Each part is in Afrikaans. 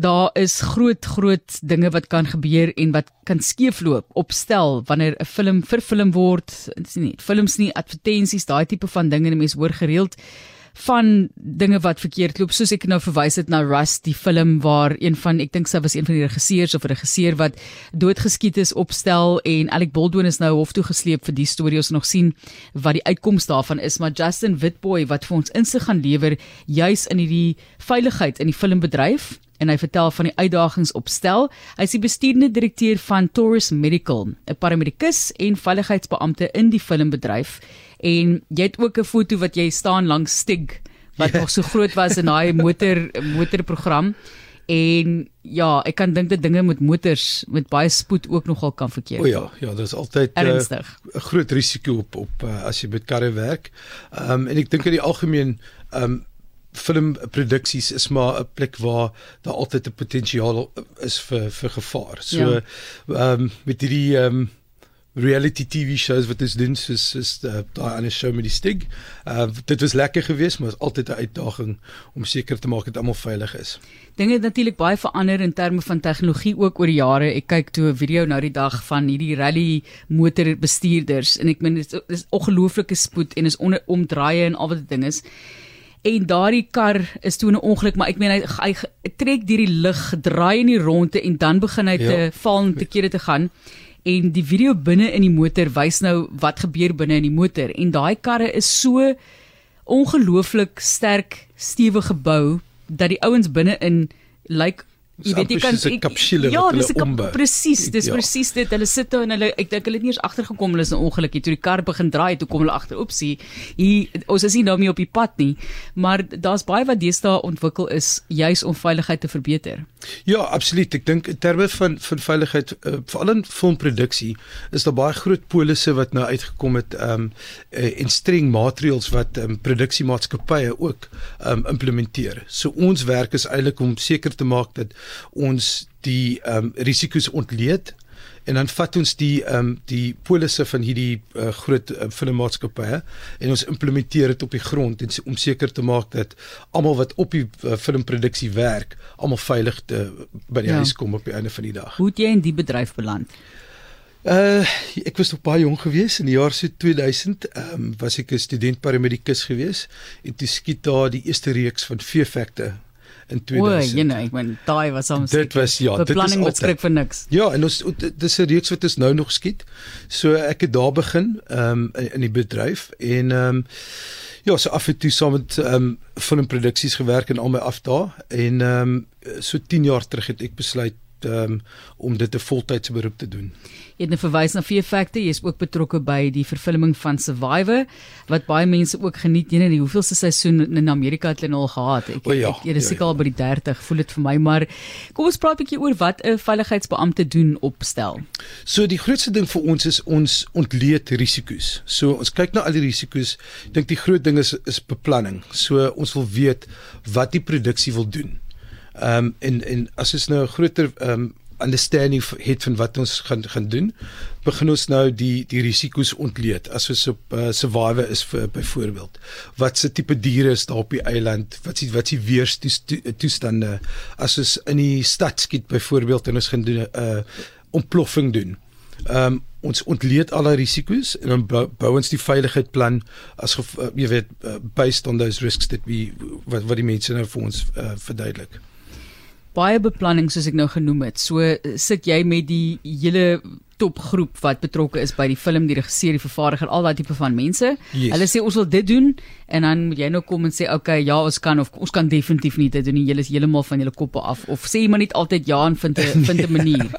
daar is groot groot dinge wat kan gebeur en wat kan skeefloop op stel wanneer 'n film vir film word. Dit is nie films nie, advertensies, daai tipe van dinge, mense hoor gereeld van dinge wat verkeerd loop. Soos ek nou verwys het na Rust die film waar een van ek dink sy was een van die regisseurs of 'n regisseur wat doodgeskiet is opstel en Alec Baldwin is nou hof toe gesleep vir die storie ons nog sien wat die uitkoms daarvan is maar Justin Witboy wat vir ons insig gaan lewer juis in hierdie veiligheid in die filmbedryf en hy vertel van die uitdagings opstel. Hy is die bestuurende direkteur van Taurus Medical, 'n paramedikus en veiligheidsbeampte in die filmbedryf en jy het ook 'n foto wat jy staan langs Stig wat yeah. nog so groot was in daai motor motorprogram en ja, ek kan dink dat dinge met motors met baie spoed ook nogal kan verkeer. O ja, ja, dit is altyd 'n uh, groot risiko op op uh, as jy met karre werk. Ehm um, en ek dink in die algemeen ehm um, filmproduksies is maar 'n plek waar daar altyd 'n potensiaal is vir vir gevaar. So ja. ehm ja. um, met hierdie ehm um, reality TV shows wat ons doen soos is uh, daai ander show met die stig. Uh dit was lekker geweest, maar is altyd 'n uitdaging om seker te maak dat almal veilig is. Dinge het natuurlik baie verander in terme van tegnologie ook oor die jare. Ek kyk toe 'n video nou die dag van hierdie rally motorbestuurders en ek meen dit is ongelooflike spoed en is onder omdraaie en al wat dit ding is. En daardie kar is toe 'n ongeluk, maar ek meen hy, hy, trek deur die lug, draai in die ronde en dan begin hy ja. te val en te kere te gaan en die video binne in die motor wys nou wat gebeur binne in die motor en daai karre is so ongelooflik sterk stewig gebou dat die ouens binne in lyk like, jy weet jy kan ja, dis 'n presies, dis ja. presies dit. Hulle sit daar en hulle ek dink hulle het nie eens agtergekom hulle is 'n ongeluk hier toe die kar begin draai toe kom hulle agter oepsie. Hier ons is nie nou meer op die pad nie, maar daar's baie wat deesdae ontwikkel is juis om veiligheid te verbeter. Ja, absoluut. Ek dink in terme van van veiligheid uh, veral in filmproduksie is daar baie groot polisse wat nou uitgekom het um, uh, en streng maatreëls wat um, produksiemaatskappye ook um, implementeer. So ons werk is eintlik om seker te maak dat ons die ehm um, risiko's ontleed en dan vat ons die ehm um, die polisse van hierdie uh, groot uh, filmmaatskappye en ons implementeer dit op die grond en om seker te maak dat almal wat op die uh, filmproduksie werk, almal veilig te, by die ja. huis kom op die einde van die dag. Hoe het jy in die bedryf beland? Uh ek was nog baie jonk geweest in die jaar so 2000, ehm um, was ek 'n student paramedikus geweest en toe skiet daar die eerste reeks van Feefactor in 2000. O, nou, ek meen daai was soms Dit was ja, dit is beplanning wat skrik vir niks. Ja, en ons dis 'n reeks wat ons nou nog skiet. So ek het daar begin ehm um, in die bedryf en ehm um, ja, so af en toe saam met ehm um, filmproduksies gewerk en al my af daar en ehm um, so 10 jaar terug het ek besluit um, om dit 'n voltydse beroep te doen. Jy het 'n nou verwys na Fear Factor, jy is ook betrokke by die vervulling van Survivor wat baie mense ook geniet. Jy weet die hoeveelste seisoen in Amerika het hulle al gehad. Ek o, ja, ek jy is seker ja, ja. al by die 30, voel dit vir my, maar kom ons praat 'n bietjie oor wat 'n veiligheidsbeampte doen opstel. So die grootste ding vir ons is ons ontleed risiko's. So ons kyk na al die risiko's. Ek dink die groot ding is is beplanning. So ons wil weet wat die produksie wil doen. Ehm um, en en as ons nou 'n groter ehm um, understanding het van wat ons gaan gaan doen, begin ons nou die die risiko's ontleed. As ons op uh, survivor is vir byvoorbeeld, wat se tipe diere is daar op die eiland? Wat is wat is weerstoestande? As ons in die stad skiet byvoorbeeld en ons gaan doen 'n uh, ontploffing doen. Ehm um, ons ontleed al die risiko's en dan bou, bou ons die veiligheidsplan as uh, jy weet uh, based on those risks that we wat wat die mense nou vir ons uh, verduidelik baie beplanning soos ek nou genoem het. So sit jy met die hele topgroep wat betrokke is by die film, die regisseur, die vervaardiger, al daai tipe van mense. Yes. Hulle sê ons wil dit doen en dan moet jy nou kom en sê okay, ja, ons kan of ons kan definitief nie dit doen nie. Julle is heeltemal van julle koppe af of sê maar net altyd ja en vind 'n vind 'n manier.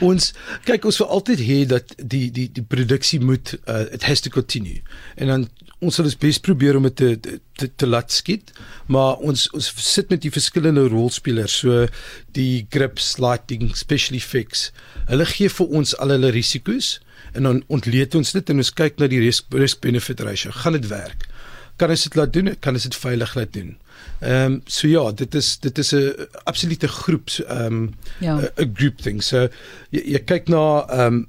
ons kyk ons wil altyd hê dat die die die produksie moet uh, it has to continue. En dan ons sal bes probeer om dit te, te te te laat skiet maar ons ons sit met die verskillende rolspelers so die grips lighting special effects hulle gee vir ons al hulle risiko's en dan ontleed ons dit en ons kyk na die risk, risk benefit ratio. Gaan dit werk? Kan ons dit laat doen? Kan ons dit veilig laat doen? Ehm um, so ja dit is dit is 'n absolute groep ehm um, ja. 'n group thing. So jy, jy kyk na ehm um,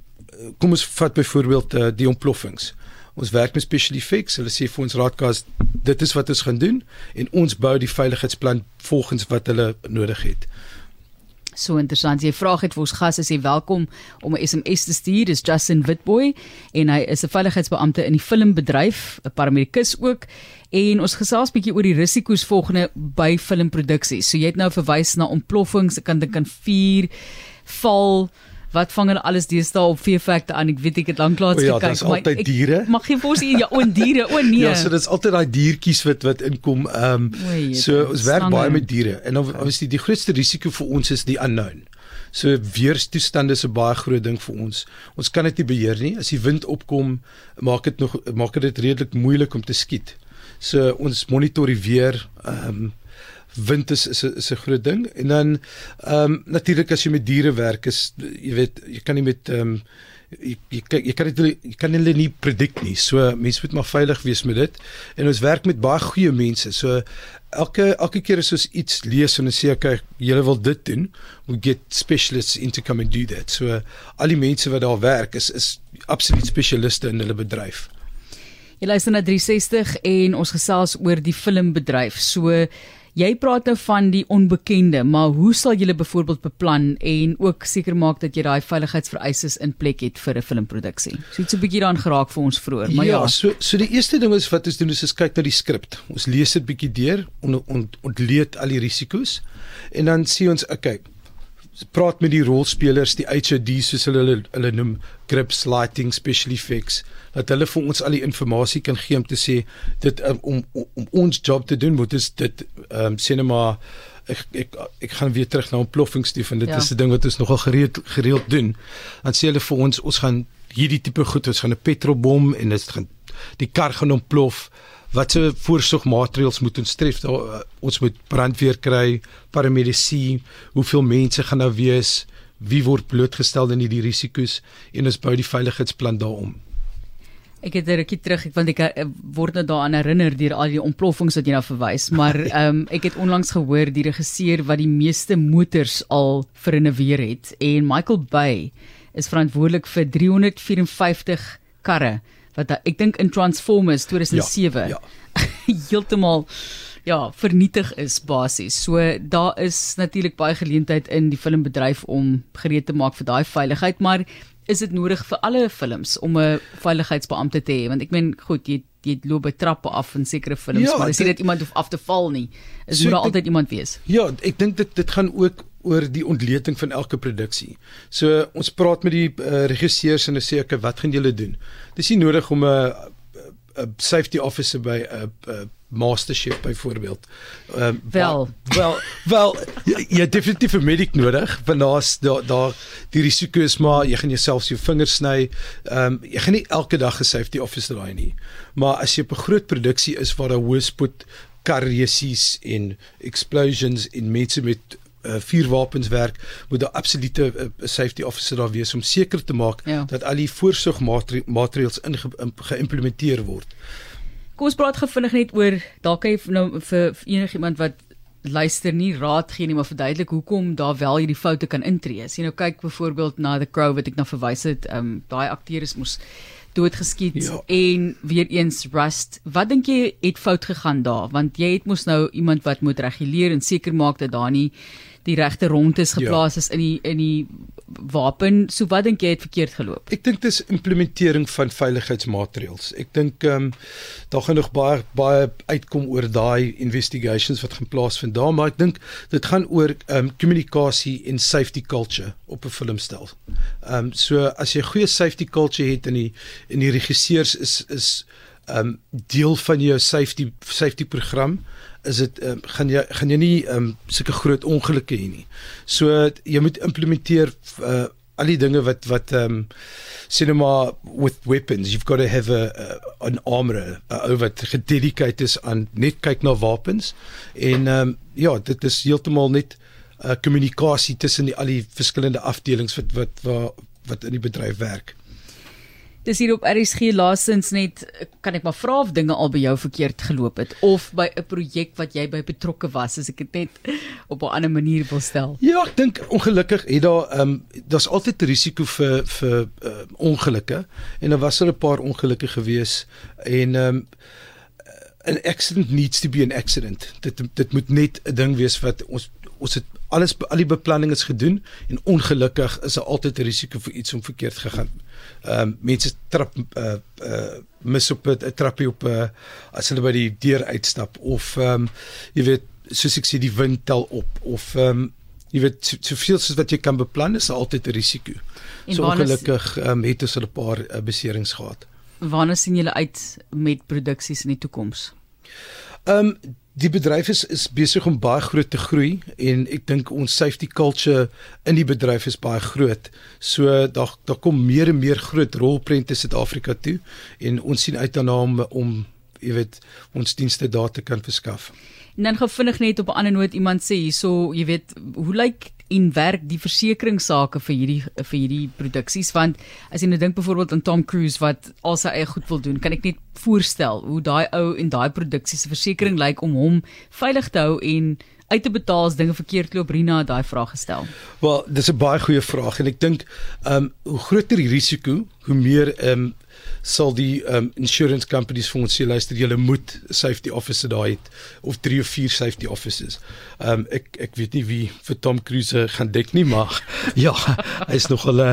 kom ons vat byvoorbeeld uh, die ontploffings ons werk met special effects. Hulle sê vir ons raadkas dit is wat ons gaan doen en ons bou die veiligheidsplan volgens wat hulle nodig het. So interessant. Jy vra het vir ons gas as jy welkom om 'n SMS te stuur. Dis Justin Witboy en hy is 'n veiligheidsbeampte in die filmbedryf, 'n paramedikus ook. En ons gesels bietjie oor die risiko's volgende by filmproduksies. So jy het nou verwys na ontploffings, ek kan dink aan vuur, val, wat vang hulle alles deesdae op veefakte aan? Ek weet ek het lanklaas ja, gekyk, maar altyd ek diere. Mag geen vir ons ja, o diere, o nee. Ja, so dit's altyd daai diertjies wat wat inkom. Ehm um, so ons werk baie met diere en obviously die grootste risiko vir ons is die unknown. So weerstoestande is 'n baie groot ding vir ons. Ons kan dit nie beheer nie. As die wind opkom, maak dit nog maak dit redelik moeilik om te skiet. So ons monitor die weer ehm um, wind is is 'n is 'n groot ding en dan ehm um, natuurlik as jy met diere werk is jy weet jy kan nie met ehm um, jy jy jy kan dit jy kan hulle nie predik nie. So mense moet maar veilig wees met dit. En ons werk met baie goeie mense. So elke elke keer as ons iets lees en ons sê okay, julle wil dit doen, we get specialists in to come and do that. So al die mense wat daar werk is is absoluut spesialiste in hulle bedryf. Jy luister na 360 en ons gesels oor die filmbedryf. So Jy praat nou van die onbekende, maar hoe sal julle byvoorbeeld beplan en ook seker maak dat jy daai veiligheidsvereistes in plek het vir 'n filmproduksie? So iets 'n bietjie daaraan geraak vir ons vroeër, maar ja. Ja, so so die eerste ding is wat ons doen is ons kyk na die skrip. Ons lees dit bietjie deur, on, on, ontleed al die risiko's en dan sien ons, okay, praat met die rolspelers, die HOD soos hulle hulle, hulle noem, grips, lighting, special effects, dat hulle vir ons al die inligting kan gee om te sê dit um, om, om om ons job te doen, moet is dit ehm um, cinema ek ek ek gaan weer terug na ontploffings toe van dit ja. is 'n ding wat ons nogal gereeld gereeld doen. Dan sê hulle vir ons ons gaan hierdie tipe goed, ons gaan 'n petrolbom en dit gaan die kar gaan ontplof watse voorsorgmaatreëls moet ons tref daar uh, ons moet brandweer kry paramedisy hoeveel mense gaan nou wees wie word blootgestel aan hierdie risiko's en ons bou die veiligheidsplan daarom. Ek het 'n rukkie terug, ek want ek uh, word nou daaraan herinner deur al die ontploffings wat jy nou verwys, maar ehm um, ek het onlangs gehoor die regisseur wat die meeste motors al vernuweer het en Michael Bay is verantwoordelik vir 354 karre wat ek dink in Transformers 2007 ja, ja. heeltemal ja vernietig is basies. So daar is natuurlik baie geleentheid in die filmbedryf om gereed te maak vir daai veiligheid, maar is dit nodig vir alle films om 'n veiligheidsbeampte te hê? Want ek meen goed, jy jy loop by trappe af in sekere films, ja, maar as jy dit iemand hoef af te val nie, is so moet daar altyd iemand wees. Ja, ek dink dit dit gaan ook oor die ontleeding van elke produksie. So ons praat met die uh, regisseurs en hulle sê ek wat gaan julle doen? Dis nie nodig om 'n 'n safety officer by 'n mastership byvoorbeeld. Ehm um, wel wel wel jy, jy definitief 'n medic nodig want daar's daar daar die risiko is maar jy gaan jouself jou vingers sny. Ehm um, jy gaan nie elke dag 'n safety officer daai nie. Maar as jy op 'n groot produksie is waar daar hoë spoed karresies en explosions in mense met uh, vuurwapens werk, moet daar absolute uh, safety officer daar wees om seker te maak ja. dat al die voorsorgmaatreëls geïmplementeer word. Kom ons praat gefvinnig net oor dalk kan jy nou vir, vir enigiemand wat luister nie raad gee nie maar verduidelik hoekom daar wel hierdie foute kan intree. As jy nou kyk byvoorbeeld na The Crow wat ek nou verwys het, ehm um, daai akteurs moes doodgeskiet ja. en weer eens Rust. Wat dink jy het fout gegaan daar? Want jy het mos nou iemand wat moet reguleer en seker maak dat daar nie die regte rondes ja. geplaas is ja. in die in die wapen. So wat dink jy het verkeerd geloop? Ek dink dis implementering van veiligheidsmaatreëls. Ek dink ehm um, daar gaan nog baie baie uitkom oor daai investigations wat gaan plaasvind daar, maar ek dink dit gaan oor ehm um, kommunikasie en safety culture op 'n filmstel. Ehm um, so as jy goeie safety culture het in die in die regisseurs is is ehm um, deel van jou safety safety program is dit um, gaan jy gaan jy nie um, sulke groot ongelukke hê nie. So jy moet implementeer uh, al die dinge wat wat ehm um, cinema with weapons you've got to have a, a an armor over to gededicate is aan net kyk na wapens en ehm um, ja dit is heeltemal net 'n uh, kommunikasie tussen die al die verskillende afdelings wat wat wat wat in die bedryf werk. Dis hier op RSG laasens net kan ek maar vra of dinge al by jou verkeerd geloop het of by 'n projek wat jy by betrokke was as ek dit net op 'n ander manier wil stel. Ja, ek dink ongelukkig het daar ehm um, daar's altyd 'n risiko vir vir uh, ongelukke en daar was er 'n paar ongelukke gewees en ehm um, an accident needs to be an accident. Dit dit moet net 'n ding wees wat ons ons het alles al die beplanning is gedoen en ongelukkig is daar altyd 'n risiko vir iets om verkeerd gegaan. Ehm um, mense trap uh uh mis op 'n trappie op 'n uh, as hulle by die deur uitstap of ehm um, jy weet soos ek sê die wind tel op of ehm um, jy weet soveel soos wat jy kan beplan is altyd 'n risiko. En so ongelukkig um, het ons 'n paar uh, beserings gehad. Waarna sien julle uit met produksies in die toekoms? Ehm um, die bedryf is is besig om baie groot te groei en ek dink ons safety culture in die bedryf is baie groot. So daar daar kom meer en meer groot rolprente Suid-Afrika toe en ons sien uit daarna om om jy weet ons dienste daar te kan verskaf. En dan gou vinnig net op 'n ander noot iemand sê hierso, jy weet, hoe lyk en werk die versekeringsake vir hierdie vir hierdie produksies want as jy nou dink byvoorbeeld aan Tom Cruise wat al sy eie goed wil doen kan ek net voorstel hoe daai ou en daai produksie se versekerings lyk om hom veilig te hou en uit te betaal as dinge verkeerd loop Rina het daai vraag gestel. Wel, dis 'n baie goeie vraag en ek dink ehm um, hoe groter die risiko, hoe meer ehm um, sal die um, insurance companies vir ons sê luister julle moet safety officer daai het of 3 of 4 safety officers. Um, ek ek weet nie wie vir Tom Cruise gaan dek nie maar ja, hy is nog hulle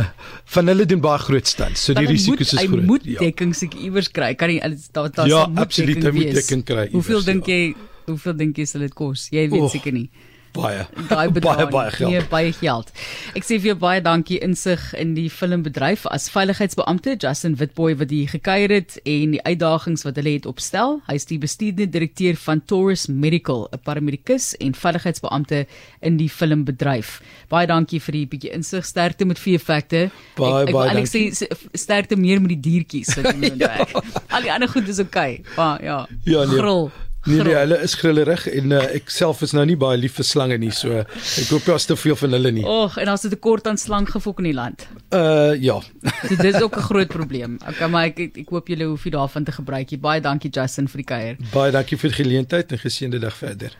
van hulle doen baie groot stand. So die risiko's is groot. Hy moet ja. dekking seker iewers kry. Kan nie daar daar ja, moet absoluut, dekking wees. Ja, absoluut, hy moet dekking kry. Hoeveel dink ja. jy hoeveel dink jy sal dit kos? Jy weet oh. seker nie baie baie baie baie geld. Nee, baie geld. Ek sê vir jou baie dankie insig in die filmbedryf as veiligheidsbeampte Justin Witboy wat hier gekuier het en die uitdagings wat hulle het opstel. Hy is die bestuurende direkteur van Taurus Medical, 'n paramedikus en veiligheidsbeampte in die filmbedryf. Baie dankie vir die bietjie insig sterkte met vier fakte. Baie ek, ek, baie dankie. Ek sê sterkte meer met die diertjies wat jy nou ja. Al die ander goed is oukei. Okay. Maar ja. Ja, nee. Gril. Nee, nee, hulle is grillerig en uh, ek self is nou nie baie lief vir slange nie, so ek hoop jy as te veel van hulle nie. Och, en as dit 'n kort aan slanggefok in die land. Uh ja. so dit is ook 'n groot probleem. Okay, maar ek ek, ek hoop julle hoef nie daarvan te gebruik nie. Baie dankie Justin vir die kuier. Baie dankie vir die geleentheid en geseënde dag verder.